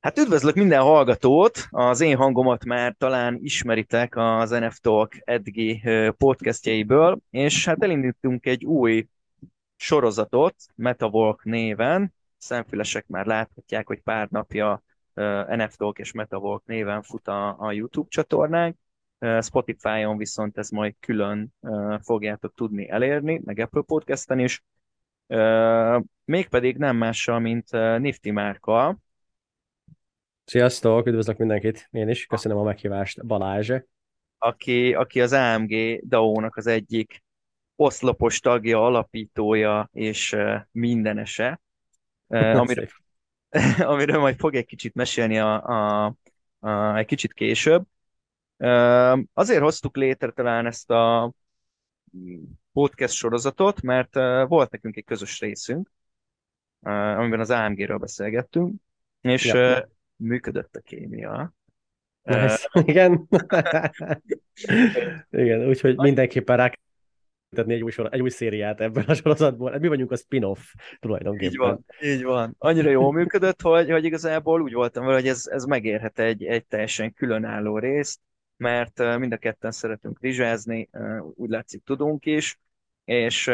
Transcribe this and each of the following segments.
Hát üdvözlök minden hallgatót, az én hangomat már talán ismeritek az NF Talk eddigi podcastjeiből, és hát elindítunk egy új sorozatot, MetaValk néven, szemfülesek már láthatják, hogy pár napja NF Talk és MetaValk néven fut a, a YouTube csatornánk, Spotify-on viszont ez majd külön fogjátok tudni elérni, meg Apple Podcast-en is, mégpedig nem mással, mint Nifty márka, Sziasztok, üdvözlök mindenkit, én is, köszönöm a meghívást, Balázs. Aki, aki az AMG DAO-nak az egyik oszlopos tagja, alapítója és mindenese, amiről, amiről majd fog egy kicsit mesélni a, a, a, egy kicsit később. Azért hoztuk létre talán ezt a podcast sorozatot, mert volt nekünk egy közös részünk, amiben az AMG-ről beszélgettünk, és ja működött a kémia. Nice. Uh, igen. igen, úgyhogy mindenképpen rá tenni egy új, sor, egy új szériát ebből a sorozatból. Mi vagyunk a spin-off tulajdonképpen. Így van, így van. Annyira jól működött, hogy, hogy igazából úgy voltam vele, hogy ez, ez megérhet egy, egy teljesen különálló részt, mert mind a ketten szeretünk rizsázni, úgy látszik tudunk is, és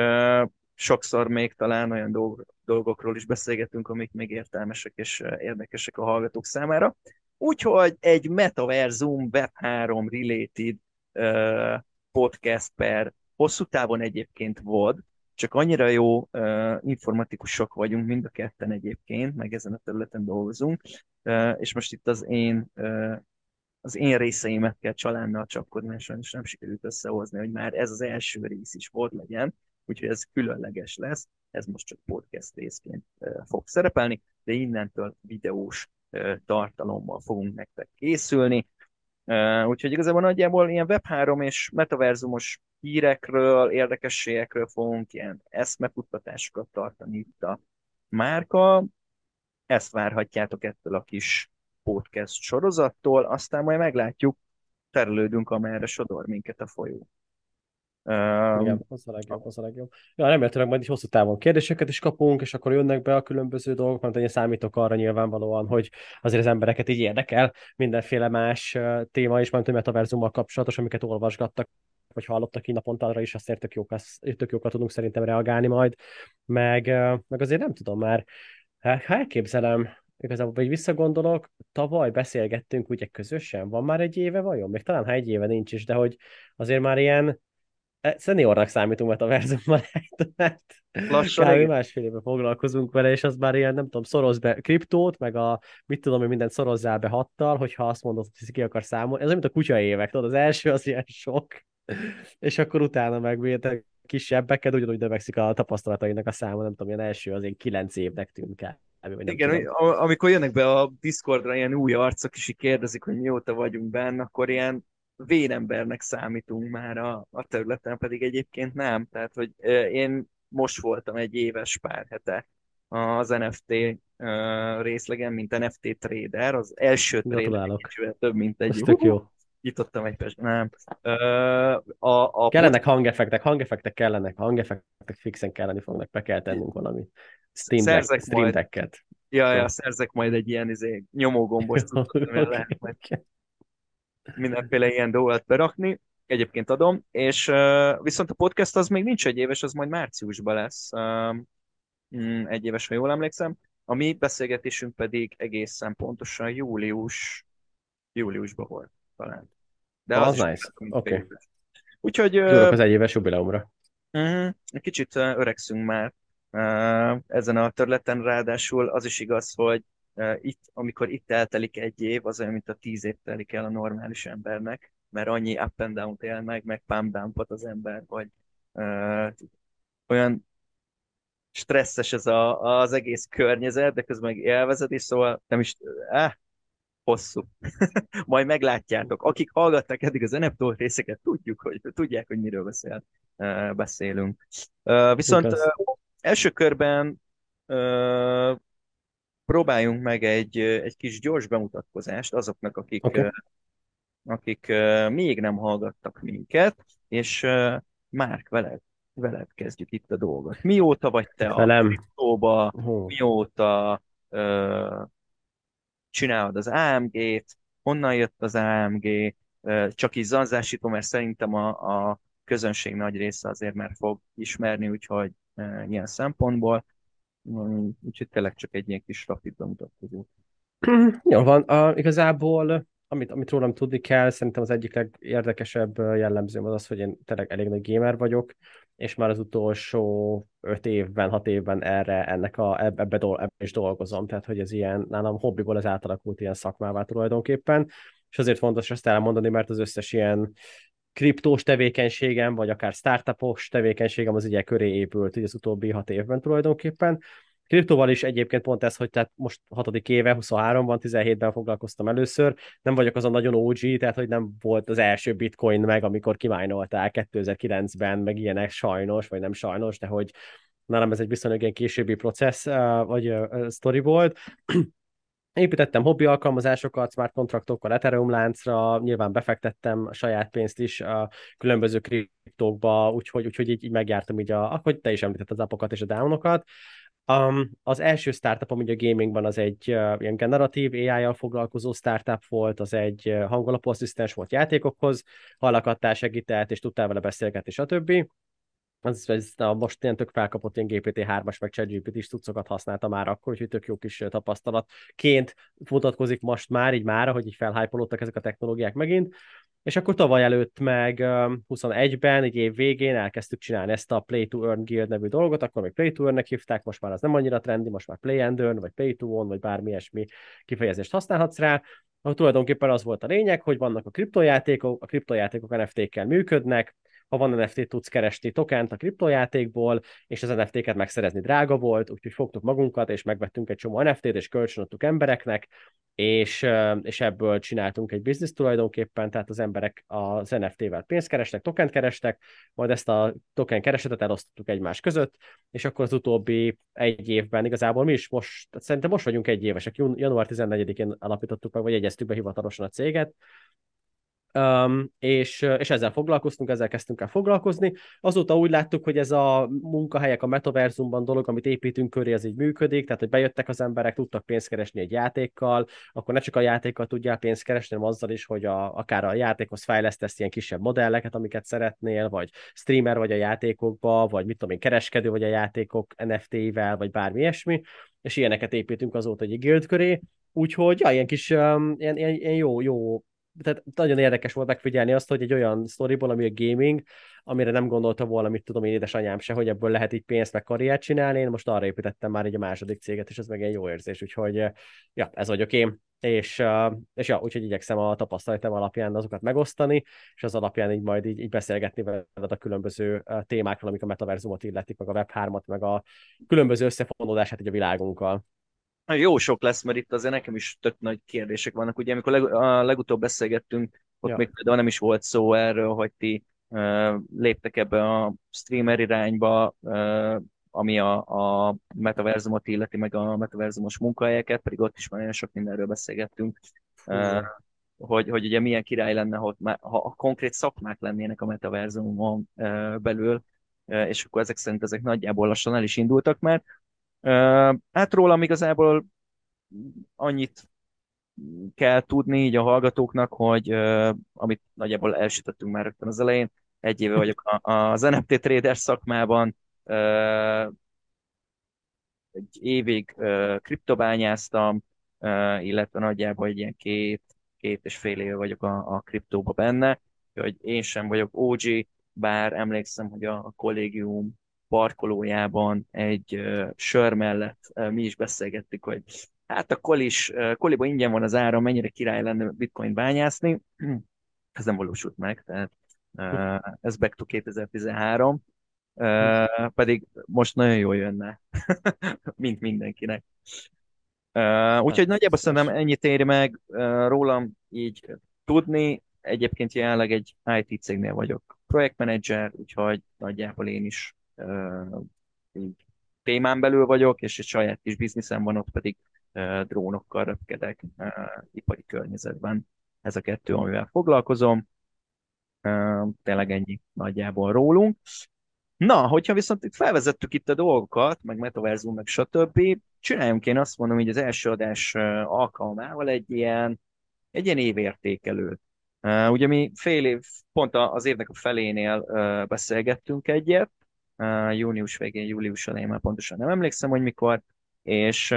sokszor még talán olyan dolgok, dolgokról is beszélgetünk, amik még értelmesek és érdekesek a hallgatók számára. Úgyhogy egy Metaversum Web3 related podcast per hosszú távon egyébként volt, csak annyira jó uh, informatikusok vagyunk mind a ketten egyébként, meg ezen a területen dolgozunk, és most itt az én az én részeimet kell csalánnal csapkodni, és sajnos nem sikerült összehozni, hogy már ez az első rész is volt legyen, úgyhogy ez különleges lesz, ez most csak podcast részként fog szerepelni, de innentől videós tartalommal fogunk nektek készülni, úgyhogy igazából nagyjából ilyen Web3 és metaverzumos hírekről, érdekességekről fogunk ilyen eszmekuttatásokat tartani itt a márka, ezt várhatjátok ettől a kis podcast sorozattól, aztán majd meglátjuk, terülődünk, amerre sodor minket a folyó. Igen, az a legjobb, az a legjobb. Ja, remélhetőleg majd is hosszú távon kérdéseket is kapunk, és akkor jönnek be a különböző dolgok, mert én számítok arra nyilvánvalóan, hogy azért az embereket így érdekel mindenféle más téma is, mint a metaverzummal kapcsolatos, amiket olvasgattak vagy hallottak így naponta, is azt tök, jók, tök jókat tudunk szerintem reagálni majd, meg, meg azért nem tudom már, ha elképzelem, igazából, vagy visszagondolok, tavaly beszélgettünk ugye közösen, van már egy éve vajon? Még talán ha egy éve nincs is, de hogy azért már ilyen szeniornak számítunk metaverzummal, mert Lassan kb. másfél éve foglalkozunk vele, és az már ilyen, nem tudom, szoroz be kriptót, meg a, mit tudom, hogy mindent szorozzál be hattal, hogyha azt mondod, hogy ki akar számolni. Ez olyan, mint a kutya évek, tudod, az első az ilyen sok, és akkor utána meg kisebbeket, ugyanúgy növekszik a tapasztalatainak a száma, nem tudom, ilyen első az én kilenc évnek tűnt el. Igen, tudom. amikor jönnek be a Discordra ilyen új arcok, és így kérdezik, hogy mióta vagyunk benne, akkor ilyen vénembernek számítunk már a, a területen, pedig egyébként nem. Tehát, hogy én most voltam egy éves pár hete az NFT részlegen, mint NFT trader, az első trader, több mint egy tök jó. Nyitottam egy perc, nem. A, a kellenek hangeffektek, hangeffektek kellenek, hangeffektek fixen kelleni fognak, be kell tennünk valami Steam, deck, Stream Deck-et. Ja, ja, szerzek majd egy ilyen izé, nyomógombos okay, lehet majd mindenféle ilyen dolgot berakni, egyébként adom, és uh, viszont a podcast az még nincs egy éves, az majd márciusban lesz, uh, egy éves, ha jól emlékszem. A mi beszélgetésünk pedig egészen pontosan július, júliusban volt talán. De az, az nice. Oké. Okay. Úgyhogy... Uh, az egyéves jubileumra. Uh-huh, kicsit öregszünk már uh, ezen a területen, ráadásul az is igaz, hogy itt, amikor itt eltelik egy év, az olyan, mint a tíz év telik el a normális embernek, mert annyi up and down él meg, meg pump dump az ember, vagy uh, olyan stresszes ez a, az egész környezet, de közben meg élvezed is, szóval nem is, eh, hosszú. Majd meglátjátok. Akik hallgatták eddig az Eneptól részeket, tudjuk, hogy, tudják, hogy miről beszél, beszélünk. Viszont uh, első körben próbáljunk meg egy, egy kis gyors bemutatkozást azoknak, akik, okay. akik még nem hallgattak minket, és Márk, veled, veled kezdjük itt a dolgot. Mióta vagy te Velem. a kriptóba, mióta uh, csinálod az AMG-t, honnan jött az AMG, csak így zanzásítom, mert szerintem a, a közönség nagy része azért már fog ismerni, úgyhogy ilyen szempontból. Úgyhogy tényleg csak egy ilyen kis rapid bemutatkozó. Jó van, uh, igazából amit, amit rólam tudni kell, szerintem az egyik legérdekesebb jellemzőm az az, hogy én tényleg elég nagy gamer vagyok, és már az utolsó öt évben, hat évben erre, ennek a, ebbe, ebbe, ebbe is dolgozom, tehát hogy ez ilyen, nálam hobbiból ez átalakult ilyen szakmává tulajdonképpen, és azért fontos ezt elmondani, mert az összes ilyen kriptós tevékenységem, vagy akár startupos tevékenységem az ugye köré épült így az utóbbi hat évben tulajdonképpen, Kriptóval is egyébként pont ez, hogy tehát most hatodik éve, 23-ban, 17-ben foglalkoztam először, nem vagyok azon nagyon OG, tehát hogy nem volt az első bitcoin meg, amikor kimájnolták 2009-ben, meg ilyenek sajnos, vagy nem sajnos, de hogy nálam ez egy viszonylag ilyen későbbi processz, vagy story volt. Építettem hobbi alkalmazásokat, smart kontraktokkal, Ethereum láncra, nyilván befektettem a saját pénzt is a különböző kriptókba, úgyhogy, úgyhogy így, így megjártam így, a, ahogy te is említetted az apokat és a downokat. Um, az első startupom ugye a gamingban az egy uh, ilyen generatív AI-jal foglalkozó startup volt, az egy uh, hangolapú asszisztens volt játékokhoz, hallakattál segített, és tudtál vele beszélgetni, stb. Az, ez a most ilyen tök felkapott ilyen GPT-3-as, meg ChatGPT is cuccokat használta már akkor, úgyhogy tök jó kis tapasztalatként mutatkozik most már, így már, hogy így felhájpolódtak ezek a technológiák megint. És akkor tavaly előtt meg 21-ben, egy év végén elkezdtük csinálni ezt a Play to Earn Guild nevű dolgot, akkor még Play to Earn-nek hívták, most már az nem annyira trendi, most már Play and Earn, vagy Pay to Own, vagy bármi ilyesmi kifejezést használhatsz rá, ahol tulajdonképpen az volt a lényeg, hogy vannak a kriptojátékok, a kriptojátékok NFT-kkel működnek, ha van NFT, tudsz keresni tokent a kriptojátékból, és az NFT-ket megszerezni drága volt, úgyhogy fogtuk magunkat, és megvettünk egy csomó NFT-t, és kölcsönadtuk embereknek, és, és ebből csináltunk egy biznisz tulajdonképpen, tehát az emberek az NFT-vel pénzt kerestek, tokent kerestek, majd ezt a token keresetet elosztottuk egymás között, és akkor az utóbbi egy évben igazából mi is most, szerintem most vagyunk egy évesek, január 14-én alapítottuk meg, vagy egyeztük be hivatalosan a céget, Um, és, és ezzel foglalkoztunk, ezzel kezdtünk el foglalkozni. Azóta úgy láttuk, hogy ez a munkahelyek a metaverzumban dolog, amit építünk köré, az így működik, tehát hogy bejöttek az emberek, tudtak pénzt keresni egy játékkal, akkor ne csak a játékkal tudjál pénzt keresni, hanem azzal is, hogy a, akár a játékhoz fejlesztesz ilyen kisebb modelleket, amiket szeretnél, vagy streamer vagy a játékokba, vagy mit tudom én, kereskedő vagy a játékok NFT-vel, vagy bármi ilyesmi, és ilyeneket építünk azóta egy guild köré, Úgyhogy ja, ilyen kis um, ilyen, ilyen, ilyen jó, jó tehát nagyon érdekes volt megfigyelni azt, hogy egy olyan sztoriból, ami a gaming, amire nem gondolta volna, mit tudom én édesanyám se, hogy ebből lehet így pénzt meg karriert csinálni, én most arra építettem már egy a második céget, és ez meg egy jó érzés, úgyhogy ja, ez vagyok én, és, és ja, úgyhogy igyekszem a tapasztalatom alapján azokat megosztani, és az alapján így majd így, így beszélgetni veled a különböző témákról, amik a metaverzumot illetik, meg a Web3-at, meg a különböző összefonódását így a világunkkal. Jó sok lesz, mert itt azért nekem is tök nagy kérdések vannak. Ugye amikor leg, a legutóbb beszélgettünk, ott ja. még például nem is volt szó erről, hogy ti uh, léptek ebbe a streamer irányba, uh, ami a, a metaverzumot illeti, meg a metaverzumos munkahelyeket, pedig ott is már nagyon sok mindenről beszélgettünk. Uh, hogy, hogy ugye milyen király lenne, ha, ha a konkrét szakmák lennének a metaverzumon uh, belül, és akkor ezek szerint ezek nagyjából lassan el is indultak már. Hát rólam igazából annyit kell tudni így a hallgatóknak, hogy amit nagyjából elsütöttünk már rögtön az elején, egy éve vagyok az NFT trader szakmában, egy évig kriptobányáztam, illetve nagyjából egy ilyen két, két és fél éve vagyok a, a kriptóba benne, hogy én sem vagyok OG, bár emlékszem, hogy a, a kollégium parkolójában egy sör mellett mi is beszélgettük, hogy hát a kolis, koliba ingyen van az ára, mennyire király lenne bitcoin bányászni. Ez nem valósult meg, tehát ez back to 2013, uh, pedig most nagyon jól jönne, mint mindenkinek. Úgyhogy nagyjából szerintem ennyit éri meg rólam így tudni. Egyébként jelenleg egy IT cégnél vagyok projektmenedzser, úgyhogy nagyjából én is így témán belül vagyok, és egy saját kis bizniszem van, ott pedig drónokkal röpkedek ipari környezetben. Ez a kettő, amivel foglalkozom. Tényleg ennyi nagyjából rólunk. Na, hogyha viszont itt felvezettük itt a dolgokat, meg metaverzum, meg stb., csináljunk én azt mondom, hogy az első adás alkalmával egy ilyen, egy ilyen évértékelőt. Ugye mi fél év, pont az évnek a felénél beszélgettünk egyet, június végén, július elején már pontosan nem emlékszem, hogy mikor, és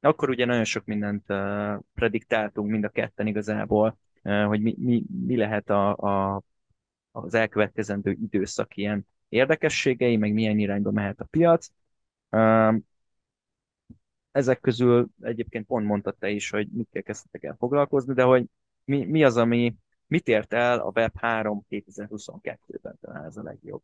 akkor ugye nagyon sok mindent prediktáltunk mind a ketten igazából, hogy mi, mi, mi lehet a, a, az elkövetkezendő időszak ilyen érdekességei, meg milyen irányba mehet a piac. Ezek közül egyébként pont mondtad te is, hogy mit kell kezdtetek el foglalkozni, de hogy mi, mi az, ami mit ért el a Web 3 2022-ben talán ez a legjobb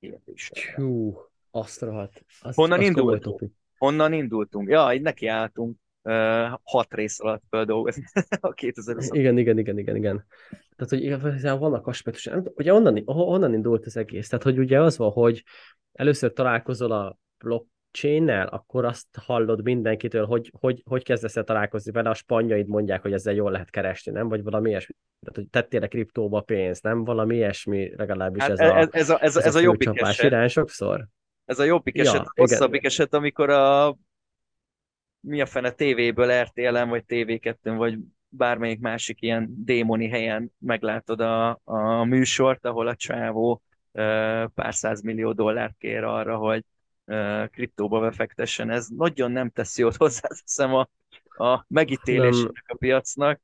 kérdés. Hú, azt rohadt. Azt, Honnan azt indultunk? Honnan indultunk? Ja, így nekiálltunk uh, hat rész alatt feldolgozni a 2020 Igen, igen, igen, igen, igen. Tehát, hogy igazából vannak aspektusok. Ugye onnan, onnan indult az egész? Tehát, hogy ugye az van, hogy először találkozol a blockchain-nel, akkor azt hallod mindenkitől, hogy hogy, hogy kezdesz el találkozni vele, a spanyaid mondják, hogy ezzel jól lehet keresni, nem? Vagy valami ilyesmi. Tehát, hogy tettél kriptóba pénzt, nem? Valami ilyesmi, legalábbis hát ez, ez, a, ez, ez, a, ez, ez, ez a, a jobbik eset. irány sokszor. Ez a jobbik eset, ja, hosszabbik eset, amikor a mi a fene tévéből, RTL-en, vagy TV2-n, vagy bármelyik másik ilyen démoni helyen meglátod a, a műsort, ahol a csávó pár millió dollárt kér arra, hogy kriptóba befektessen. Ez nagyon nem teszi jót hozzáteszem a, a megítélésnek a piacnak,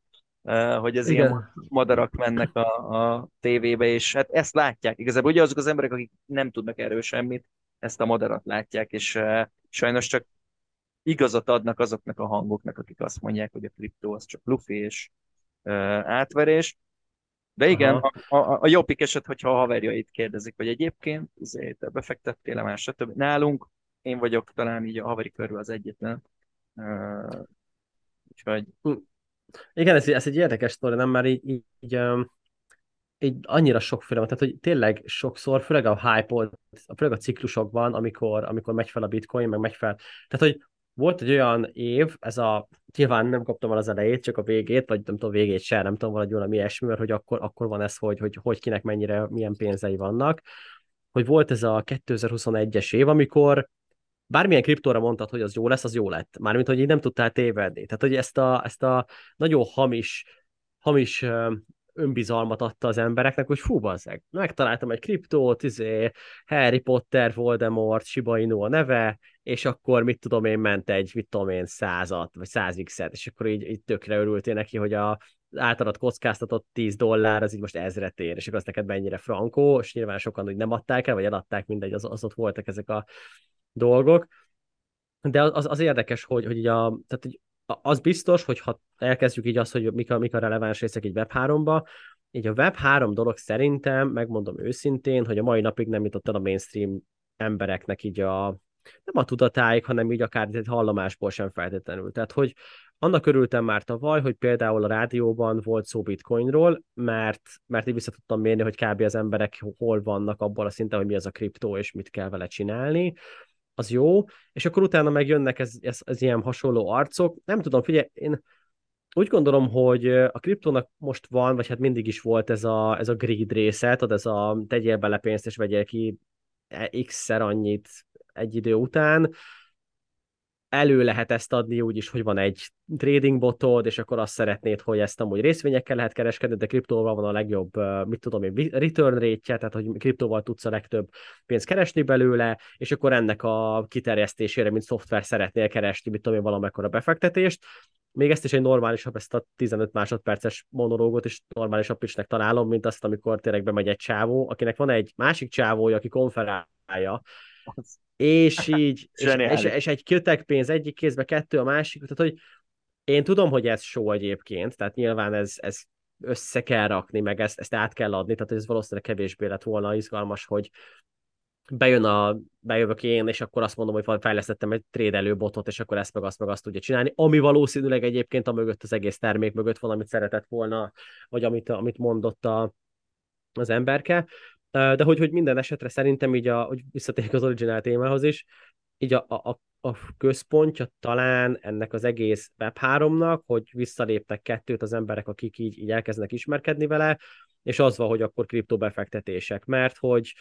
hogy az Igen. ilyen madarak mennek a, a tévébe, és hát ezt látják. Igazából ugye azok az emberek, akik nem tudnak erről semmit, ezt a madarat látják, és sajnos csak igazat adnak azoknak a hangoknak, akik azt mondják, hogy a kriptó az csak lufi és uh, átverés. De igen, a, a, a jobbik eset, hogyha a haverjait kérdezik, hogy egyébként azért te befektettél-e más, stb. Nálunk én vagyok talán így a haveri körül az egyetlen. Uh, úgyhogy... Igen, ez, ez egy érdekes sztori, nem? Mert így, így, így így annyira sokféle tehát hogy tényleg sokszor, főleg a hype főleg a ciklusokban, amikor, amikor megy fel a bitcoin, meg megy fel, tehát hogy volt egy olyan év, ez a, nyilván nem kaptam el az elejét, csak a végét, vagy nem tudom, végét se, nem tudom, valahogy valami ilyesmi, mert hogy akkor, akkor van ez, hogy, hogy, hogy kinek mennyire, milyen pénzei vannak, hogy volt ez a 2021-es év, amikor bármilyen kriptóra mondtad, hogy az jó lesz, az jó lett. Mármint, hogy így nem tudtál tévedni. Tehát, hogy ezt a, ezt a nagyon hamis, hamis önbizalmat adta az embereknek, hogy fú, bazzeg, megtaláltam egy kriptót, izé, Harry Potter, Voldemort, Shiba Inu a neve, és akkor mit tudom én, ment egy, mit tudom én, százat, vagy száz x-et, és akkor így, így tökre örültél neki, hogy a általad kockáztatott 10 dollár, az így most ezret ér, és akkor az neked mennyire frankó, és nyilván sokan úgy nem adták el, vagy eladták, mindegy, az, az ott voltak ezek a dolgok. De az, az érdekes, hogy, hogy, a, tehát, hogy az biztos, hogy ha elkezdjük így azt, hogy mik a, mik a releváns részek egy Web3-ba, így a Web3 dolog szerintem, megmondom őszintén, hogy a mai napig nem jutott el a mainstream embereknek így a, nem a tudatáig, hanem így akár egy hallomásból sem feltétlenül. Tehát, hogy annak örültem már tavaly, hogy például a rádióban volt szó bitcoinról, mert, mert így vissza tudtam mérni, hogy kb. az emberek hol vannak abban a szinten, hogy mi az a kriptó, és mit kell vele csinálni az jó, és akkor utána megjönnek ez, ez, ez ilyen hasonló arcok. Nem tudom, figyelj, én úgy gondolom, hogy a kriptónak most van, vagy hát mindig is volt ez a, ez a greed része, tudod, ez a tegyél bele pénzt, és vegyél ki x-szer annyit egy idő után elő lehet ezt adni úgy is, hogy van egy trading botod, és akkor azt szeretnéd, hogy ezt amúgy részvényekkel lehet kereskedni, de kriptóval van a legjobb, mit tudom én, return rate tehát hogy kriptóval tudsz a legtöbb pénzt keresni belőle, és akkor ennek a kiterjesztésére, mint szoftver szeretnél keresni, mit tudom én, valamekkora befektetést, még ezt is egy normálisabb, ezt a 15 másodperces monológot is normálisabb isnek találom, mint azt, amikor tényleg bemegy egy csávó, akinek van egy másik csávója, aki konferálja, és így, és, és, és, egy kötekpénz egyik kézbe, kettő a másik, tehát hogy én tudom, hogy ez show egyébként, tehát nyilván ez, ez össze kell rakni, meg ezt, ezt át kell adni, tehát ez valószínűleg kevésbé lett volna izgalmas, hogy bejön a, bejövök én, és akkor azt mondom, hogy fejlesztettem egy trédelő botot, és akkor ezt meg azt meg azt tudja csinálni, ami valószínűleg egyébként a mögött, az egész termék mögött van, amit szeretett volna, vagy amit, amit mondott a, az emberke. De hogy, hogy minden esetre szerintem így, a, hogy visszatérjük az originál témához is, így a, a, a központja talán ennek az egész Web3-nak, hogy visszaléptek kettőt az emberek, akik így, így elkezdenek ismerkedni vele, és az van, hogy akkor kriptobefektetések, mert hogy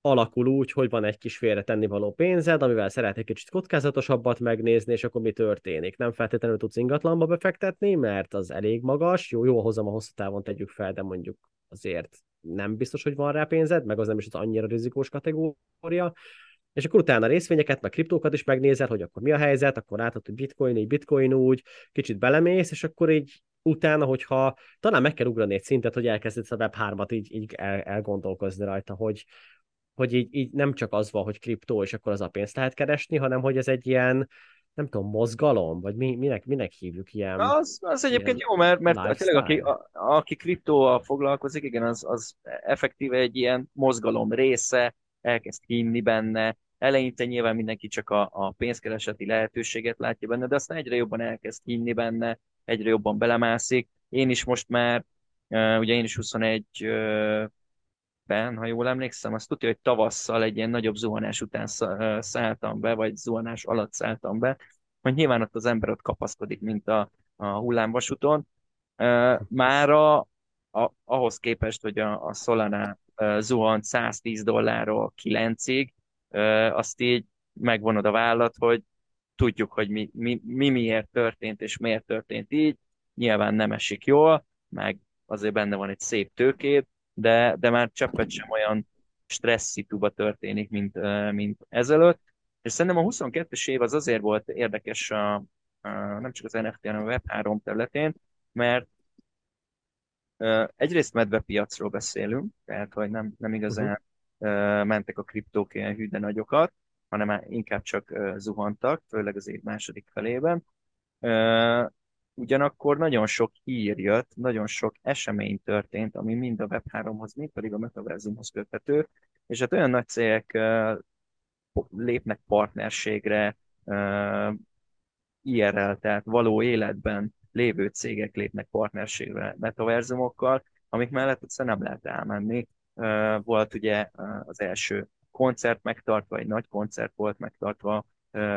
alakul úgy, hogy van egy kis félretenni való pénzed, amivel szeret egy kicsit kockázatosabbat megnézni, és akkor mi történik. Nem feltétlenül tudsz ingatlanba befektetni, mert az elég magas, jó, jó hozom a hosszú távon tegyük fel, de mondjuk azért nem biztos, hogy van rá pénzed, meg az nem is az annyira rizikós kategória, és akkor utána részvényeket, meg kriptókat is megnézel, hogy akkor mi a helyzet, akkor látod, hogy bitcoin így, bitcoin úgy, kicsit belemész, és akkor így utána, hogyha talán meg kell ugrani egy szintet, hogy elkezdesz a Web3-at így, így el, elgondolkozni rajta, hogy, hogy így, így nem csak az van, hogy kriptó, és akkor az a pénzt lehet keresni, hanem hogy ez egy ilyen, nem tudom, mozgalom, vagy mi, minek, minek hívjuk ilyen... Az, az egyébként jó, mert, mert tényleg aki, a, aki kriptóval foglalkozik, igen, az, az effektíve egy ilyen mozgalom része, elkezd hinni benne, eleinte nyilván mindenki csak a, a pénzkereseti lehetőséget látja benne, de aztán egyre jobban elkezd hinni benne, egyre jobban belemászik. Én is most már, ugye én is 21 ben, ha jól emlékszem, azt tudja, hogy tavasszal egy ilyen nagyobb zuhanás után szálltam be, vagy zuhanás alatt szálltam be, hogy nyilván ott az ember ott kapaszkodik, mint a, a hullámvasúton. Mára a, ahhoz képest, hogy a, a Solana zuhant 110 dollárról 9-ig, azt így megvonod a vállat, hogy tudjuk, hogy mi, mi, mi miért történt, és miért történt így. Nyilván nem esik jól, meg azért benne van egy szép tőkét, de, de már cseppet sem olyan stressz szituba történik, mint, mint ezelőtt. És szerintem a 22-es év az azért volt érdekes a, a, nem csak az NFT, hanem a Web3 területén, mert egyrészt medvepiacról beszélünk, tehát hogy nem, nem igazán uh-huh. mentek a kriptók ilyen hű, de nagyokat, hanem inkább csak zuhantak, főleg az év második felében. Ugyanakkor nagyon sok hír jött, nagyon sok esemény történt, ami mind a Web3-hoz, mind pedig a metaverzumhoz köthető, és hát olyan nagy cégek lépnek partnerségre, IRL, tehát való életben lévő cégek lépnek partnerségre metaverzumokkal, amik mellett egyszerűen nem lehet elmenni. Volt ugye az első koncert megtartva, egy nagy koncert volt megtartva,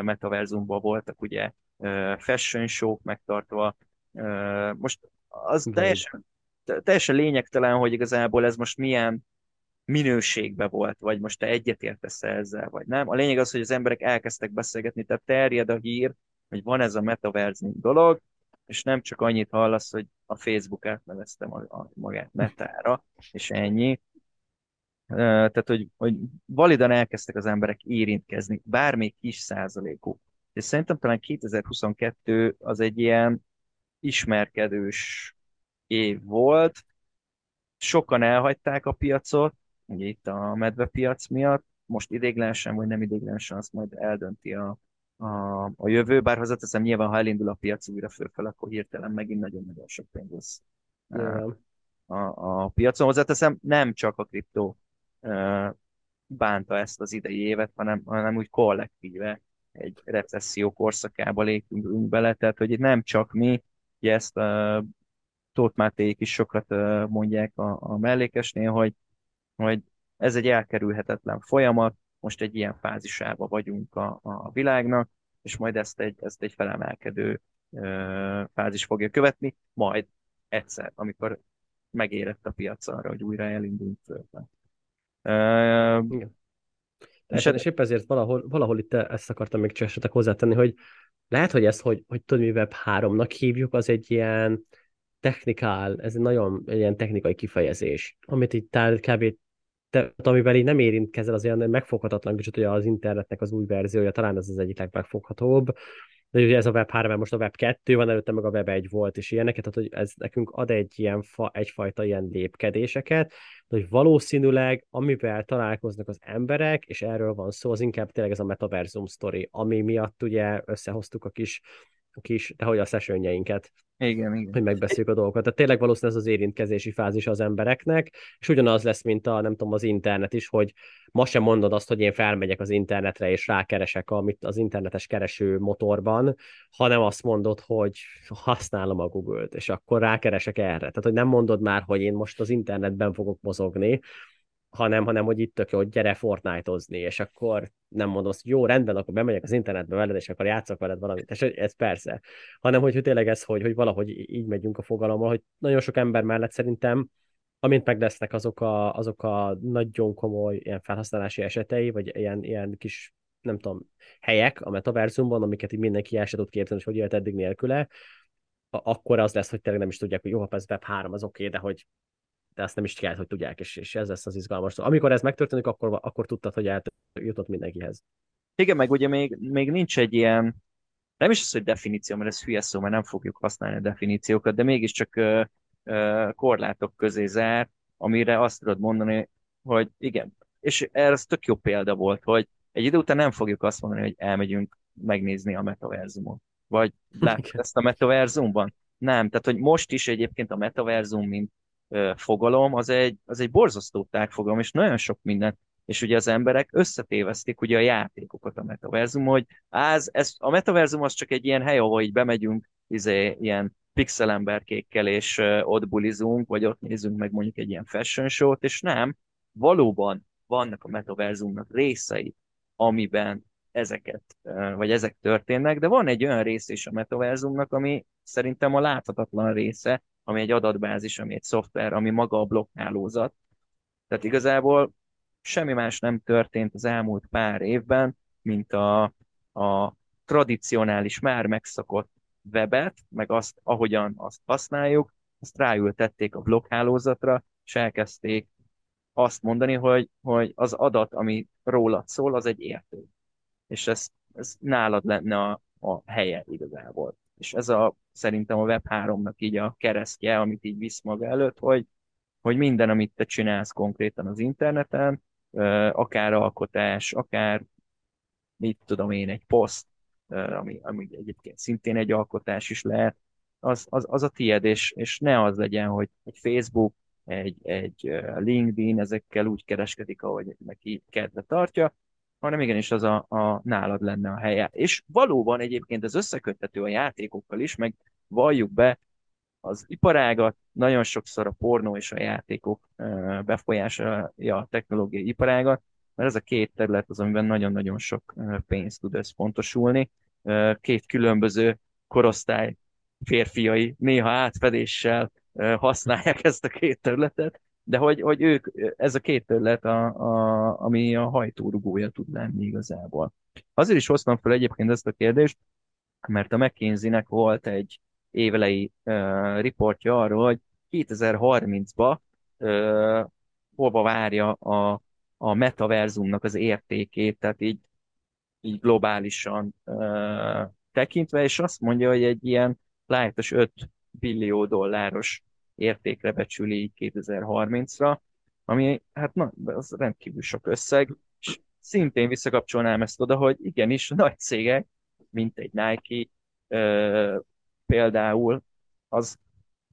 metaverzumban voltak ugye fashion show megtartva. Most az teljesen, teljesen lényegtelen, hogy igazából ez most milyen minőségbe volt, vagy most te egyetértesz ezzel, vagy nem. A lényeg az, hogy az emberek elkezdtek beszélgetni, tehát terjed a hír, hogy van ez a metaverzing dolog, és nem csak annyit hallasz, hogy a Facebook átnevezte magát metára, és ennyi. Tehát, hogy, hogy validan elkezdtek az emberek érintkezni, bármelyik kis százalékuk és szerintem talán 2022 az egy ilyen ismerkedős év volt. Sokan elhagyták a piacot, ugye itt a medvepiac miatt, most idéglenesen vagy nem idéglenesen, azt majd eldönti a, a, a jövő, bár hozzáteszem, nyilván ha elindul a piac újra fölfel, akkor hirtelen megint nagyon-nagyon sok pénz lesz a, a piacon. Hozzáteszem, nem csak a kriptó bánta ezt az idei évet, hanem, hanem úgy kollektíve egy recesszió korszakába lépünk bele, tehát hogy nem csak mi, ugye ezt a Tóth Mátéik is sokat mondják a, a mellékesnél, hogy, hogy ez egy elkerülhetetlen folyamat, most egy ilyen fázisába vagyunk a, a világnak, és majd ezt egy, ezt egy felemelkedő ö, fázis fogja követni, majd egyszer, amikor megérett a piac arra, hogy újra elindulunk fölben. És, és épp ezért valahol, valahol itt ezt akartam még csak hozzátenni, hogy lehet, hogy ezt, hogy, hogy tudod, mi Web 3-nak hívjuk, az egy ilyen technikál, ez egy nagyon egy ilyen technikai kifejezés, amit itt kb. Te, amivel így nem érintkezel, az ilyen megfoghatatlan kicsit, hogy az internetnek az új verziója, talán ez az egyik legmegfoghatóbb, de ugye ez a Web 3, most a Web 2 van, előtte meg a Web 1 volt, és ilyeneket, tehát hogy ez nekünk ad egy ilyen fa, egyfajta ilyen lépkedéseket, de hogy valószínűleg amivel találkoznak az emberek, és erről van szó, az inkább tényleg ez a metaverzum story, ami miatt ugye összehoztuk a kis, kis de hogy a sessionjeinket. Igen, igen. Hogy megbeszéljük a dolgokat. Tehát tényleg valószínűleg ez az érintkezési fázis az embereknek, és ugyanaz lesz, mint a, nem tudom, az internet is, hogy ma sem mondod azt, hogy én felmegyek az internetre, és rákeresek amit az internetes kereső motorban, hanem azt mondod, hogy használom a Google-t, és akkor rákeresek erre. Tehát, hogy nem mondod már, hogy én most az internetben fogok mozogni, hanem, hanem hogy itt tök jó, hogy gyere Fortnite-ozni, és akkor nem mondom azt, hogy jó, rendben, akkor bemegyek az internetbe veled, és akkor játszok veled valamit. És ez persze. Hanem, hogy, hogy tényleg ez, hogy, hogy valahogy így megyünk a fogalommal, hogy nagyon sok ember mellett szerintem amint meg lesznek azok a, azok a nagyon komoly ilyen felhasználási esetei, vagy ilyen, ilyen kis, nem tudom, helyek a metaverzumban, amiket így mindenki el se tud képzelni, hogy élt eddig nélküle, akkor az lesz, hogy tényleg nem is tudják, hogy jó, ha ez Web 3, az oké, okay, de hogy de azt nem is kell, hogy tudják, és, és ez lesz az izgalmas. Szóval, amikor ez megtörténik, akkor, akkor tudtad, hogy eljutott mindenkihez. Igen, meg ugye még, még nincs egy ilyen, nem is az, hogy definíció, mert ez hülye szó, mert nem fogjuk használni a definíciókat, de mégiscsak ö, ö, korlátok közé zár, amire azt tudod mondani, hogy igen. És ez tök jó példa volt, hogy egy idő után nem fogjuk azt mondani, hogy elmegyünk megnézni a metaverzumot. Vagy látod ezt a metaverzumban? Nem, tehát hogy most is egyébként a metaverzum, mint fogalom, az egy, az egy borzasztó tágfogalom, és nagyon sok mindent. És ugye az emberek összetévesztik ugye a játékokat a metaverzum, hogy az, ez, a metaverzum az csak egy ilyen hely, ahol így bemegyünk izé, ilyen pixelemberkékkel, és uh, ott bulizunk, vagy ott nézzünk meg mondjuk egy ilyen fashion show-t, és nem, valóban vannak a metaverzumnak részei, amiben ezeket, uh, vagy ezek történnek, de van egy olyan rész is a metaverzumnak, ami szerintem a láthatatlan része, ami egy adatbázis, ami egy szoftver, ami maga a blokkhálózat. Tehát igazából semmi más nem történt az elmúlt pár évben, mint a, a tradicionális, már megszokott webet, meg azt, ahogyan azt használjuk, azt ráültették a blokkhálózatra, és elkezdték azt mondani, hogy, hogy az adat, ami rólad szól, az egy érték. És ez, ez nálad lenne a, a helye igazából. És ez a, szerintem a Web3-nak így a keresztje, amit így visz maga előtt, hogy, hogy minden, amit te csinálsz konkrétan az interneten, akár alkotás, akár mit tudom én, egy poszt, ami, ami egyébként szintén egy alkotás is lehet, az, az, az a tied, és, és ne az legyen, hogy egy Facebook, egy, egy LinkedIn ezekkel úgy kereskedik, ahogy neki kedve tartja, hanem igenis az a, a nálad lenne a helye. És valóban egyébként ez összeköthető a játékokkal is, meg valljuk be, az iparágat, nagyon sokszor a pornó és a játékok befolyásolja a technológiai iparágat, mert ez a két terület az, amiben nagyon-nagyon sok pénzt tud összpontosulni. Két különböző korosztály férfiai néha átfedéssel használják ezt a két területet, de hogy, hogy ők, ez a két terület, a, a, ami a hajtórugója tud lenni igazából. Azért is hoztam fel egyébként ezt a kérdést, mert a McKinsey-nek volt egy évelei uh, riportja arról, hogy 2030-ba uh, hova várja a, a metaverzumnak az értékét, tehát így, így globálisan uh, tekintve, és azt mondja, hogy egy ilyen lájtos 5 billió dolláros értékre becsüli 2030-ra, ami hát na, az rendkívül sok összeg, és szintén visszakapcsolnám ezt oda, hogy igenis nagy cégek, mint egy Nike, például, az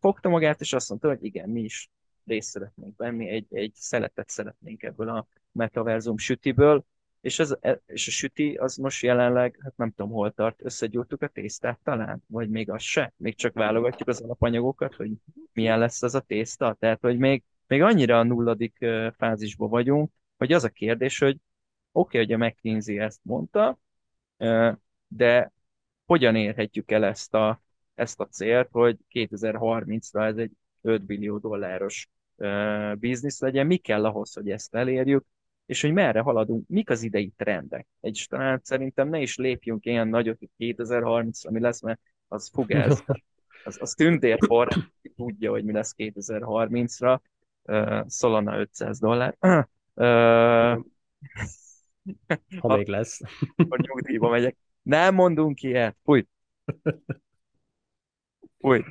fogta magát, és azt mondta, hogy igen, mi is részt szeretnénk venni, egy, egy szeletet szeretnénk ebből a metaverzum sütiből, és, ez, e, és a süti az most jelenleg, hát nem tudom hol tart, összegyúrtuk a tésztát talán, vagy még az se, még csak válogatjuk az alapanyagokat, hogy milyen lesz az a tészta, tehát hogy még, még annyira a nulladik fázisban vagyunk, hogy az a kérdés, hogy oké, okay, hogy a McKinsey ezt mondta, de hogyan érhetjük el ezt a ezt a célt, hogy 2030-ra ez egy 5 billió dolláros biznisz legyen. Mi kell ahhoz, hogy ezt elérjük, és hogy merre haladunk, mik az idei trendek. Egy talán szerintem ne is lépjünk ilyen nagyot, hogy 2030 ami lesz, mert az ez. Az, az tündérfor, tudja, hogy mi lesz 2030-ra. Uh, Solana 500 dollár. Uh, ha még lesz. A nyugdíjba megyek. Nem mondunk ilyet. Fúj. Új.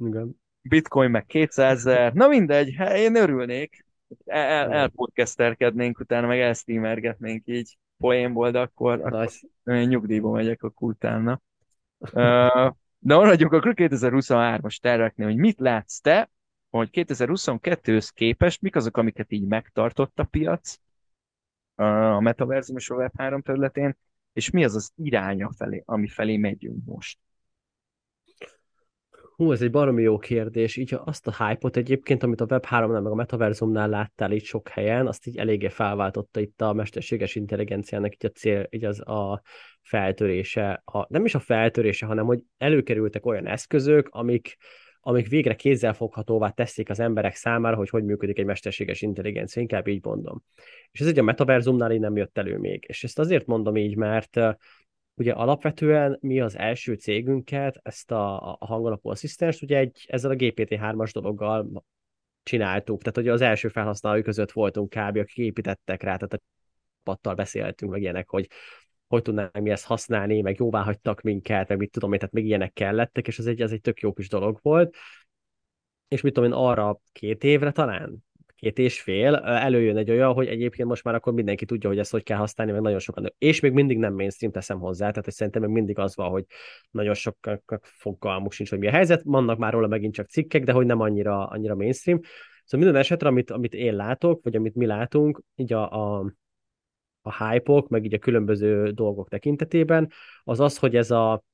Igen. Bitcoin meg 200 ezer. Na mindegy, hát én örülnék. El, elpodcasterkednénk, utána meg elsteamergetnénk így poénból, de akkor, nice. akkor nyugdíjba megyek a utána. de maradjunk akkor 2023-as terveknél, hogy mit látsz te, hogy 2022-höz képest mik azok, amiket így megtartott a piac a metaverzum és a Web3 területén, és mi az az iránya felé, ami felé megyünk most? Hú, ez egy baromi jó kérdés. Így azt a hype-ot egyébként, amit a Web3-nál, meg a Metaverzumnál láttál itt sok helyen, azt így eléggé felváltotta itt a mesterséges intelligenciának így a cél, így az a feltörése. A, nem is a feltörése, hanem hogy előkerültek olyan eszközök, amik, amik végre kézzelfoghatóvá teszik az emberek számára, hogy hogy működik egy mesterséges intelligencia, inkább így mondom. És ez egy a metaverzumnál így nem jött elő még. És ezt azért mondom így, mert ugye alapvetően mi az első cégünket, ezt a, a hangalapú asszisztenst, ugye egy, ezzel a GPT-3-as dologgal csináltuk. Tehát ugye az első felhasználói között voltunk kb. akik építettek rá, tehát a pattal beszéltünk, meg ilyenek, hogy hogy tudnánk mi ezt használni, meg jóvá hagytak minket, meg mit tudom én, tehát még ilyenek kellettek, és ez egy, ez egy tök jó kis dolog volt. És mit tudom én, arra két évre talán, két és fél, előjön egy olyan, hogy egyébként most már akkor mindenki tudja, hogy ezt hogy kell használni, meg nagyon sokan. És még mindig nem mainstream teszem hozzá, tehát hogy szerintem még mindig az van, hogy nagyon sok fogalmuk sincs, hogy mi a helyzet. Vannak már róla megint csak cikkek, de hogy nem annyira, annyira mainstream. Szóval minden esetre, amit, amit én látok, vagy amit mi látunk, így a, a, a hype-ok, meg így a különböző dolgok tekintetében, az az, hogy ez a,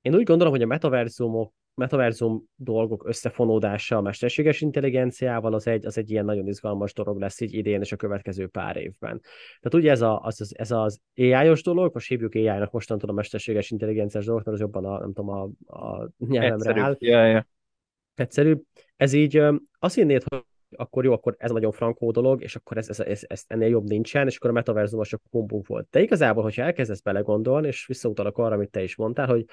én úgy gondolom, hogy a metaverzumok metaverzum dolgok összefonódása a mesterséges intelligenciával az egy, az egy ilyen nagyon izgalmas dolog lesz így idén és a következő pár évben. Tehát ugye ez, a, az, az, ez az AI-os dolog, most hívjuk AI-nak mostantól a mesterséges intelligenciás dolgot, mert az jobban a, nem tudom, a, a nyelvemre Egyszerűbb. áll. Ja, ja. Egyszerűbb. Ez így azt hinnéd, hogy akkor jó, akkor ez nagyon frankó dolog, és akkor ez, ez, ez, ez ennél jobb nincsen, és akkor a metaverzumos a kombó volt. De igazából, hogyha elkezdesz belegondolni, és visszautalok arra, amit te is mondtál, hogy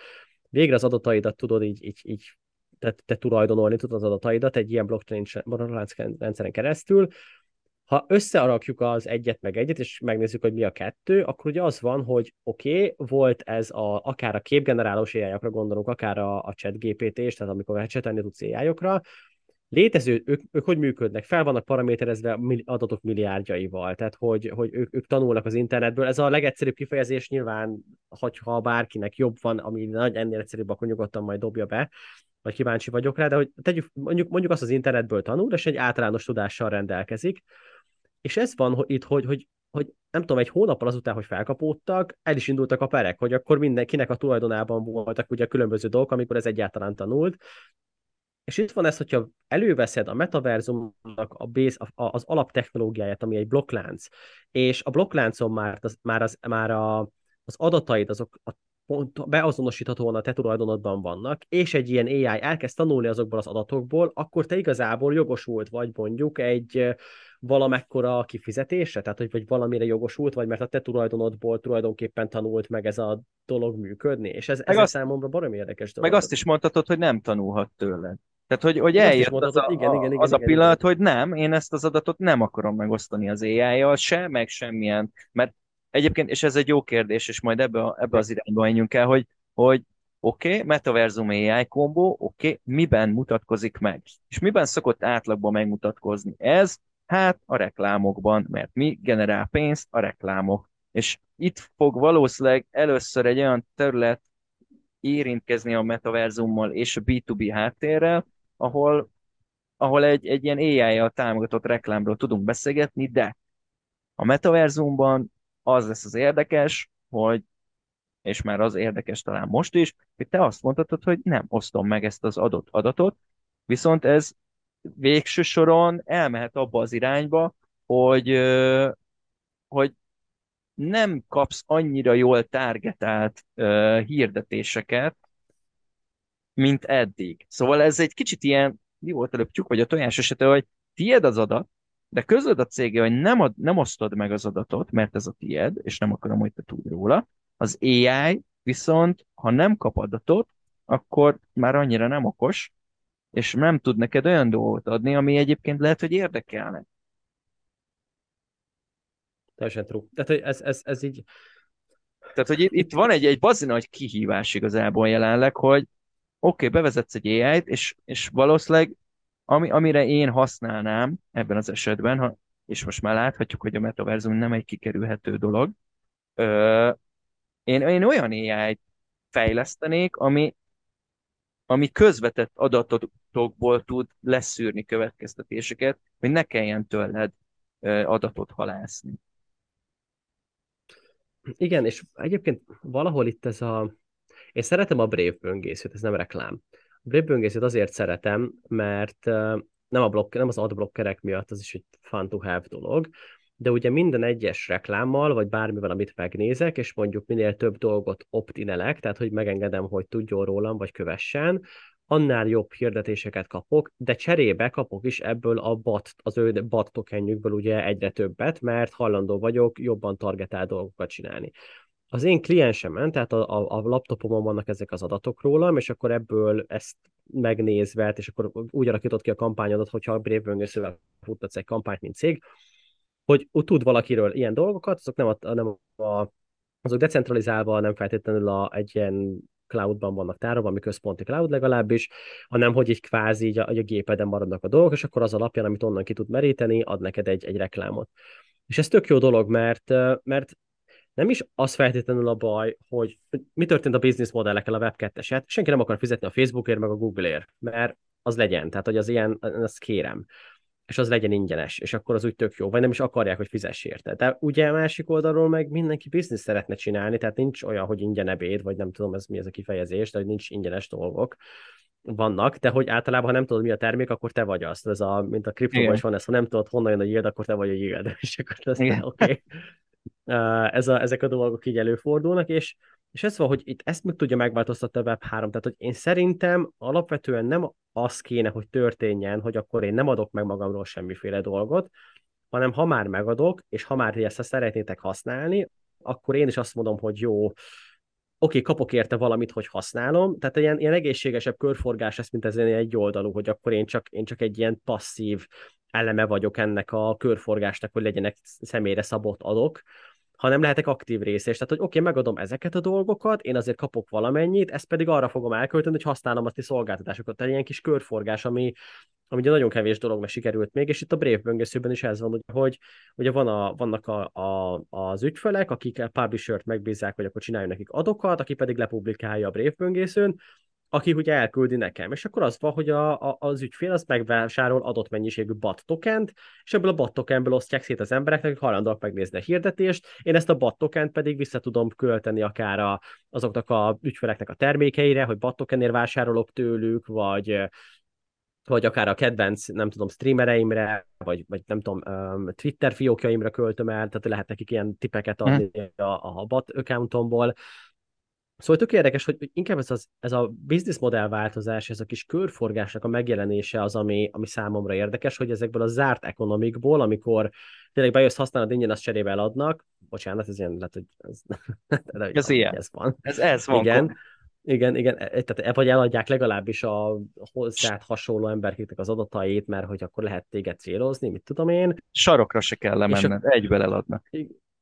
végre az adataidat tudod így, így, így te, te tulajdonolni tudod az adataidat egy ilyen blockchain rendszeren keresztül, ha összearakjuk az egyet meg egyet, és megnézzük, hogy mi a kettő, akkor ugye az van, hogy oké, okay, volt ez a, akár a képgenerálós ai gondolunk, akár a, a chat GPT-s, tehát amikor csetelni tudsz ai létező, ők, ők hogy működnek? Fel vannak paraméterezve adatok milliárdjaival, tehát hogy, hogy ők, ők tanulnak az internetből. Ez a legegyszerűbb kifejezés nyilván, hogyha bárkinek jobb van, ami nagy ennél egyszerűbb, akkor nyugodtan majd dobja be, vagy kíváncsi vagyok rá, de hogy tegyük, mondjuk, mondjuk azt az internetből tanul, és egy általános tudással rendelkezik. És ez van hogy itt, hogy, hogy, hogy nem tudom, egy hónappal azután, hogy felkapódtak, el is indultak a perek, hogy akkor mindenkinek a tulajdonában voltak ugye különböző dolgok, amikor ez egyáltalán tanult, és itt van ez, hogyha előveszed a metaverzumnak a base, a, az alaptechnológiáját, ami egy blokklánc, és a blokkláncon már, az, már, az, már a, az adataid, azok a pont beazonosíthatóan a te tulajdonodban vannak, és egy ilyen AI elkezd tanulni azokból az adatokból, akkor te igazából jogosult vagy mondjuk egy valamekkora kifizetésre, tehát hogy vagy valamire jogosult vagy, mert a te tulajdonodból tulajdonképpen tanult meg ez a dolog működni, és ez, ez azt, számomra baromi érdekes dolog. Meg azt is mondhatod, hogy nem tanulhat tőled. Tehát, hogy, hogy eljött az, a, igen, igen, igen, az igen, a pillanat, igen. hogy nem, én ezt az adatot nem akarom megosztani az AI-jal, se, meg semmilyen, mert egyébként, és ez egy jó kérdés, és majd ebbe, a, ebbe az irányba menjünk el, hogy, hogy oké, okay, metaverzum AI kombó, oké, okay, miben mutatkozik meg? És miben szokott átlagban megmutatkozni? Ez, hát a reklámokban, mert mi generál pénzt? A reklámok. És itt fog valószínűleg először egy olyan terület érintkezni a metaverzummal és a B2B háttérrel, ahol, ahol egy, egy ilyen AI-jal támogatott reklámról tudunk beszélgetni, de a metaverzumban az lesz az érdekes, hogy és már az érdekes talán most is, hogy te azt mondhatod, hogy nem osztom meg ezt az adott adatot, viszont ez végső soron elmehet abba az irányba, hogy, hogy nem kapsz annyira jól targetált hirdetéseket, mint eddig. Szóval ez egy kicsit ilyen, mi volt előbb tyúk vagy a tojás esete, hogy tied az adat, de közöd a cége, hogy nem, ad, nem osztod meg az adatot, mert ez a tied, és nem akarom, hogy te tudj róla. Az AI viszont, ha nem kap adatot, akkor már annyira nem okos, és nem tud neked olyan dolgot adni, ami egyébként lehet, hogy érdekelne. Teljesen true. Tehát, hogy ez, ez, ez így... Tehát, hogy itt, itt van egy, egy bazi nagy kihívás igazából jelenleg, hogy oké, okay, bevezetsz egy AI-t, és, és valószínűleg ami, amire én használnám ebben az esetben, ha, és most már láthatjuk, hogy a metaverzum nem egy kikerülhető dolog, ö, én, én olyan AI-t fejlesztenék, ami, ami közvetett adatokból tud leszűrni következtetéseket, hogy ne kelljen tőled adatot halászni. Igen, és egyébként valahol itt ez a... Én szeretem a Brave böngészőt, ez nem reklám. A Brave böngészőt azért szeretem, mert nem, a blokk, nem az adblockerek miatt, az is egy fun to have dolog, de ugye minden egyes reklámmal, vagy bármivel, amit megnézek, és mondjuk minél több dolgot optinelek, tehát hogy megengedem, hogy tudjon rólam, vagy kövessen, annál jobb hirdetéseket kapok, de cserébe kapok is ebből a BAT, az ő BAT tokenjükből ugye egyre többet, mert hajlandó vagyok jobban targetált dolgokat csinálni. Az én kliensemen, tehát a, a, a laptopomon vannak ezek az adatok rólam, és akkor ebből ezt megnézve, és akkor úgy alakított ki a kampányodat, hogyha a Brave futtatsz egy kampányt, mint cég, hogy tud valakiről ilyen dolgokat, azok nem a, nem a azok decentralizálva nem feltétlenül a, egy ilyen cloudban vannak tárolva, ami központi cloud legalábbis, hanem hogy így kvázi így a, a gépeden maradnak a dolgok, és akkor az alapján, amit onnan ki tud meríteni, ad neked egy, egy reklámot. És ez tök jó dolog, mert, mert nem is az feltétlenül a baj, hogy mi történt a business modellekkel a Web2-eset, senki nem akar fizetni a Facebookért, meg a Googleért, mert az legyen, tehát hogy az ilyen, azt kérem és az legyen ingyenes, és akkor az úgy tök jó, vagy nem is akarják, hogy fizess érte. De ugye a másik oldalról meg mindenki biznisz szeretne csinálni, tehát nincs olyan, hogy ingyen ebéd, vagy nem tudom, ez mi ez a kifejezés, de hogy nincs ingyenes dolgok vannak, de hogy általában, ha nem tudod, mi a termék, akkor te vagy azt. Ez a, mint a kriptóban is van ez, ha nem tudod, honnan jön a yield, akkor te vagy a yield. És akkor az, oké. Okay. Ez a, ezek a dolgok így előfordulnak, és és ez van, hogy itt ezt meg tudja megváltoztatni a Web3, tehát hogy én szerintem alapvetően nem az kéne, hogy történjen, hogy akkor én nem adok meg magamról semmiféle dolgot, hanem ha már megadok, és ha már ezt szeretnétek használni, akkor én is azt mondom, hogy jó, oké, kapok érte valamit, hogy használom, tehát ilyen, ilyen egészségesebb körforgás lesz, mint ez egy oldalú, hogy akkor én csak, én csak egy ilyen passzív eleme vagyok ennek a körforgásnak, hogy legyenek személyre szabott adok, hanem lehetek aktív része. És tehát, hogy oké, okay, megadom ezeket a dolgokat, én azért kapok valamennyit, ezt pedig arra fogom elkölteni, hogy használom azt a szolgáltatásokat. Tehát ilyen kis körforgás, ami, ami ugye nagyon kevés dolognak sikerült még, és itt a Brave böngészőben is ez van, hogy ugye van a, vannak a, a, az ügyfelek, akik a publisher-t megbízzák, hogy akkor csináljon nekik adokat, aki pedig lepublikálja a Brave böngészőn, aki ugye elküldi nekem, és akkor az van, hogy a, a, az ügyfél az megvásárol adott mennyiségű BAT tokent, és ebből a BAT tokenből osztják szét az embereknek, akik hajlandóak megnézni a hirdetést, én ezt a BAT tokent pedig vissza tudom költeni akár a, azoknak a ügyfeleknek a termékeire, hogy BAT tokenért vásárolok tőlük, vagy vagy akár a kedvenc, nem tudom, streamereimre, vagy, vagy nem tudom, Twitter fiókjaimra költöm el, tehát lehet nekik ilyen tipeket adni hmm. a, a bot accountomból, Szóval tök érdekes, hogy inkább ez, az, ez a business modell változás, ez a kis körforgásnak a megjelenése az, ami, ami számomra érdekes, hogy ezekből a zárt ekonomikból, amikor tényleg bejössz használod, ingyen azt cserébe eladnak, bocsánat, ez ilyen, lehet, hogy ez, de, ez ilyen. Ez van. Ez, ez van. Igen. Igen, igen, e, e, tehát vagy eladják legalábbis a hozzád hasonló emberkétek az adatait, mert hogy akkor lehet téged célozni, mit tudom én. Sarokra se kell lemenned, a... egyben eladnak.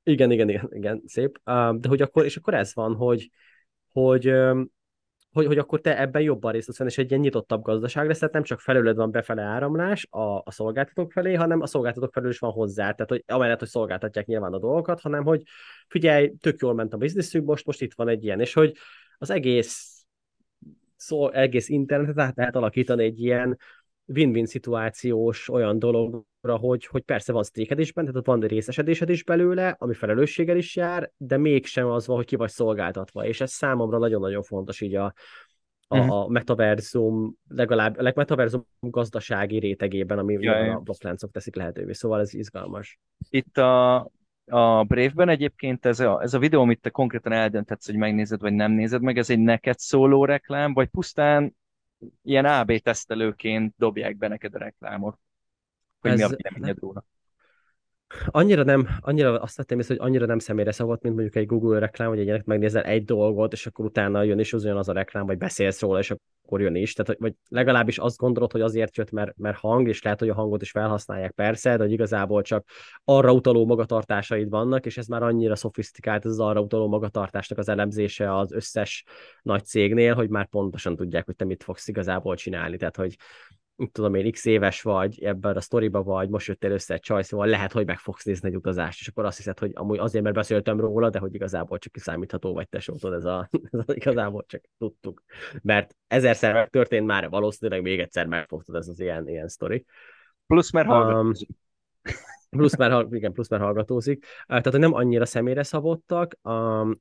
Igen, igen, igen, igen, szép. De hogy akkor, és akkor ez van, hogy, hogy, hogy, hogy akkor te ebben jobban részt vesz, és egy ilyen nyitottabb gazdaság lesz, tehát nem csak felőled van befele áramlás a, a szolgáltatók felé, hanem a szolgáltatók felől is van hozzá, tehát hogy amellett, hogy szolgáltatják nyilván a dolgokat, hanem hogy figyelj, tök jól ment a bizniszünk, most, most itt van egy ilyen, és hogy az egész szó, egész internetet át lehet alakítani egy ilyen win-win szituációs olyan dologra, hogy, hogy persze van stékedésben, tehát ott van részesedésed is belőle, ami felelősséggel is jár, de mégsem az van, hogy ki vagy szolgáltatva, és ez számomra nagyon-nagyon fontos így a, a, uh-huh. a metaverzum, legalább a metaverzum gazdasági rétegében, ami ja, a blokkláncok teszik lehetővé, szóval ez izgalmas. Itt a, a Brave-ben egyébként ez a, ez a videó, amit te konkrétan eldöntetsz, hogy megnézed, vagy nem nézed meg, ez egy neked szóló reklám, vagy pusztán ilyen AB tesztelőként dobják be neked a reklámot, hogy Ez... mi a véleményed róla. Annyira nem, annyira azt tettem észre, hogy annyira nem személyre szabott, mint mondjuk egy Google reklám, hogy egyenek megnézel egy dolgot, és akkor utána jön és az az a reklám, vagy beszélsz róla, és akkor jön is. Tehát, vagy legalábbis azt gondolod, hogy azért jött, mert, mert hang, és lehet, hogy a hangot is felhasználják persze, de hogy igazából csak arra utaló magatartásaid vannak, és ez már annyira szofisztikált, ez az arra utaló magatartásnak az elemzése az összes nagy cégnél, hogy már pontosan tudják, hogy te mit fogsz igazából csinálni. Tehát, hogy tudom én, x éves vagy, ebben a sztoriba vagy, most jöttél össze egy csajszóval, lehet, hogy meg fogsz nézni egy utazást, és akkor azt hiszed, hogy amúgy azért, mert beszéltem róla, de hogy igazából csak kiszámítható vagy te tudod, ez a, ez a igazából csak tudtuk. Mert ezerszer történt már, valószínűleg még egyszer megfogtad ez az ilyen, ilyen sztori. Plusz mert um, plusz már, igen, plusz már hallgatózik, tehát hogy nem annyira személyre szabottak,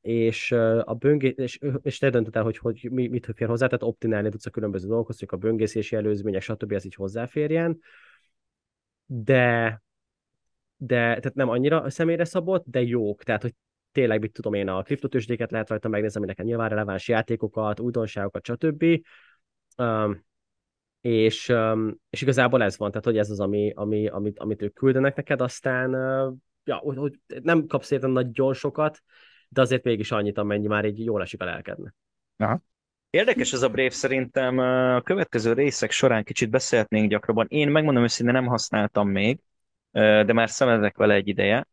és a böngé, és, és te döntöd hogy, hogy mi, mit fér hozzá, tehát optimálni tudsz a különböző dolgokhoz, hogy a böngészési előzmények, stb. ez így hozzáférjen, de de tehát nem annyira személyre szabott, de jók, tehát hogy tényleg, mit tudom én, a kriptotősdéket lehet rajta megnézni, ami nekem nyilván releváns játékokat, újdonságokat, stb és, és igazából ez van, tehát hogy ez az, ami, ami, amit, amit ők küldenek neked, aztán ja, hogy, hogy nem kapsz értem nagyon sokat, de azért mégis annyit, amennyi már így jól esik a lelkednek. Aha. Érdekes ez a Brave, szerintem a következő részek során kicsit beszélhetnénk gyakrabban. Én megmondom őszintén, nem használtam még, de már szemezek vele egy ideje,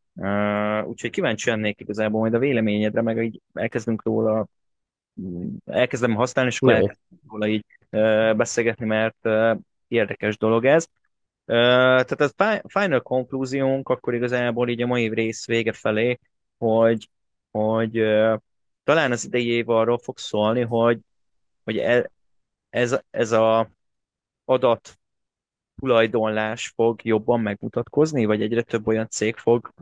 úgyhogy kíváncsi lennék igazából majd a véleményedre, meg így elkezdünk róla, elkezdem használni, és akkor elkezdünk róla így beszélgetni, mert érdekes dolog ez. Tehát a final konklúziónk akkor igazából így a mai rész vége felé, hogy, hogy talán az idei év arról fog szólni, hogy hogy e, ez, ez a adat tulajdonlás fog jobban megmutatkozni, vagy egyre több olyan cég fog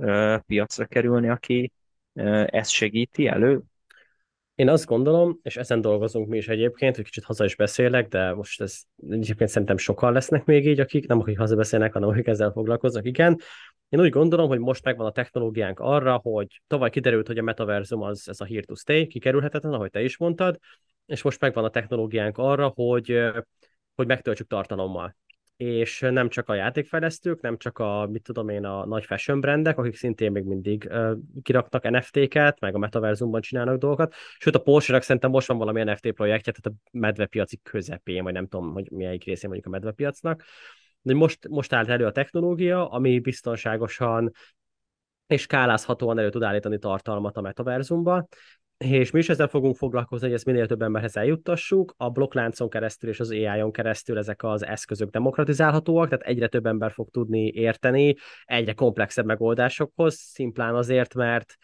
piacra kerülni, aki ezt segíti elő? Én azt gondolom, és ezen dolgozunk mi is egyébként, hogy kicsit haza is beszélek, de most ez egyébként szerintem sokan lesznek még így, akik nem akik hazabeszélnek, hanem akik ezzel foglalkoznak, igen. Én úgy gondolom, hogy most megvan a technológiánk arra, hogy tavaly kiderült, hogy a metaverzum az ez a here to stay, kikerülhetetlen, ahogy te is mondtad, és most megvan a technológiánk arra, hogy, hogy megtöltsük tartalommal. És nem csak a játékfejlesztők, nem csak a, mit tudom én, a nagy fashion brandek, akik szintén még mindig uh, kiraknak NFT-ket, meg a metaverzumban csinálnak dolgokat, sőt a porsche szerintem most van valami NFT projektje, tehát a medvepiaci közepén, vagy nem tudom, hogy milyen részén mondjuk a medvepiacnak, de most, most állt elő a technológia, ami biztonságosan és skálázhatóan elő tud állítani tartalmat a metaverzumba, és mi is ezzel fogunk foglalkozni, hogy ezt minél több emberhez eljuttassuk. A blokkláncon keresztül és az AI-on keresztül ezek az eszközök demokratizálhatóak, tehát egyre több ember fog tudni érteni egyre komplexebb megoldásokhoz, szimplán azért, mert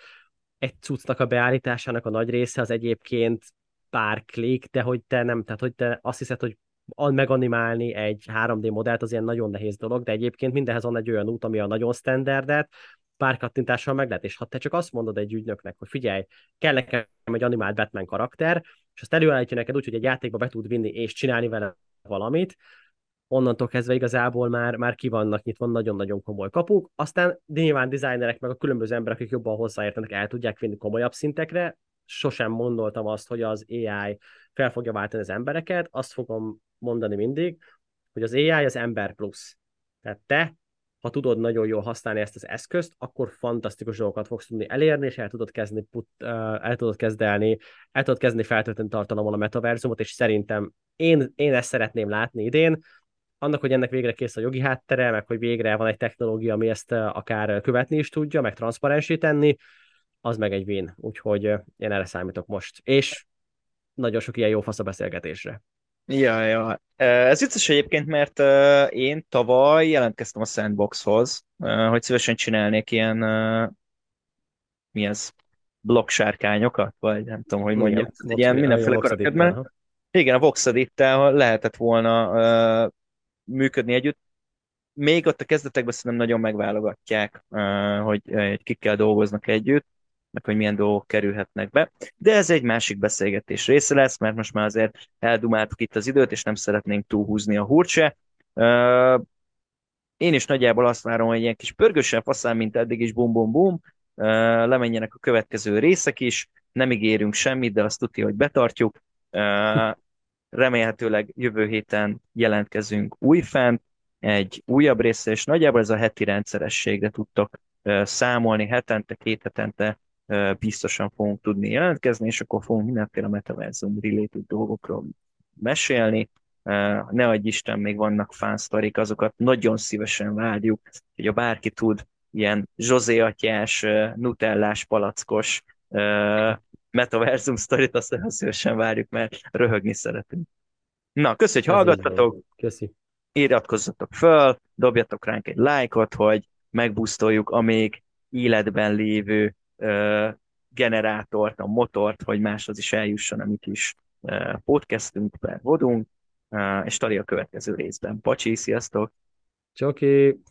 egy cuccnak a beállításának a nagy része az egyébként pár klik, de hogy te nem, tehát hogy te azt hiszed, hogy meganimálni egy 3D modellt az ilyen nagyon nehéz dolog, de egyébként mindenhez van egy olyan út, ami a nagyon standardet, pár kattintással meg lehet, és ha te csak azt mondod egy ügynöknek, hogy figyelj, kell nekem egy animált Batman karakter, és azt előállítja neked úgy, hogy egy játékba be tud vinni és csinálni vele valamit, onnantól kezdve igazából már, már ki vannak nyitva nagyon-nagyon komoly kapuk. Aztán nyilván designerek, meg a különböző emberek, akik jobban hozzáértenek, el tudják vinni komolyabb szintekre. Sosem mondoltam azt, hogy az AI fel fogja váltani az embereket, azt fogom mondani mindig, hogy az AI az ember plusz. Tehát te ha tudod nagyon jól használni ezt az eszközt, akkor fantasztikus dolgokat fogsz tudni elérni, és el tudod kezdeni, put, el tudod kezdeni, el tudod kezdeni feltölteni tartalommal a metaverzumot, és szerintem én, én ezt szeretném látni idén, annak, hogy ennek végre kész a jogi háttere, meg hogy végre van egy technológia, ami ezt akár követni is tudja, meg transzparensé tenni, az meg egy win. Úgyhogy én erre számítok most. És nagyon sok ilyen jó fasz a beszélgetésre. Ja, ja. Ez vicces egyébként, mert én tavaly jelentkeztem a Sandboxhoz, hogy szívesen csinálnék ilyen, mi ez, blokksárkányokat, vagy nem tudom, hogy mondjam. Igen, ilyen mindenféle karakter, igen, a Voxadit-tel lehetett volna működni együtt. Még ott a kezdetekben szerintem nagyon megválogatják, hogy kikkel dolgoznak együtt meg hogy milyen dolgok kerülhetnek be. De ez egy másik beszélgetés része lesz, mert most már azért eldumáltuk itt az időt, és nem szeretnénk túlhúzni a hurcse. Én is nagyjából azt várom, hogy ilyen kis pörgősen faszán, mint eddig is bum bum bum, lemenjenek a következő részek is, nem ígérünk semmit, de azt tudja, hogy betartjuk. Remélhetőleg jövő héten jelentkezünk újfent, egy újabb része, és nagyjából ez a heti rendszerességre tudtok számolni, hetente, két hetente biztosan fogunk tudni jelentkezni, és akkor fogunk mindenféle metaverzum related dolgokról mesélni. Ne adj Isten, még vannak fánsztorik, azokat nagyon szívesen várjuk, hogy a bárki tud ilyen Zsozé atyás, nutellás, palackos metaverzum sztorit, azt nagyon szívesen várjuk, mert röhögni szeretünk. Na, köszönjük, hogy hallgattatok. Köszi. Iratkozzatok föl, dobjatok ránk egy lájkot, hogy megbusztoljuk a még életben lévő generátort, a motort, hogy máshoz is eljusson, amit is podcastünkben vodunk, és Tali a következő részben. Pacsi, sziasztok! Csoki!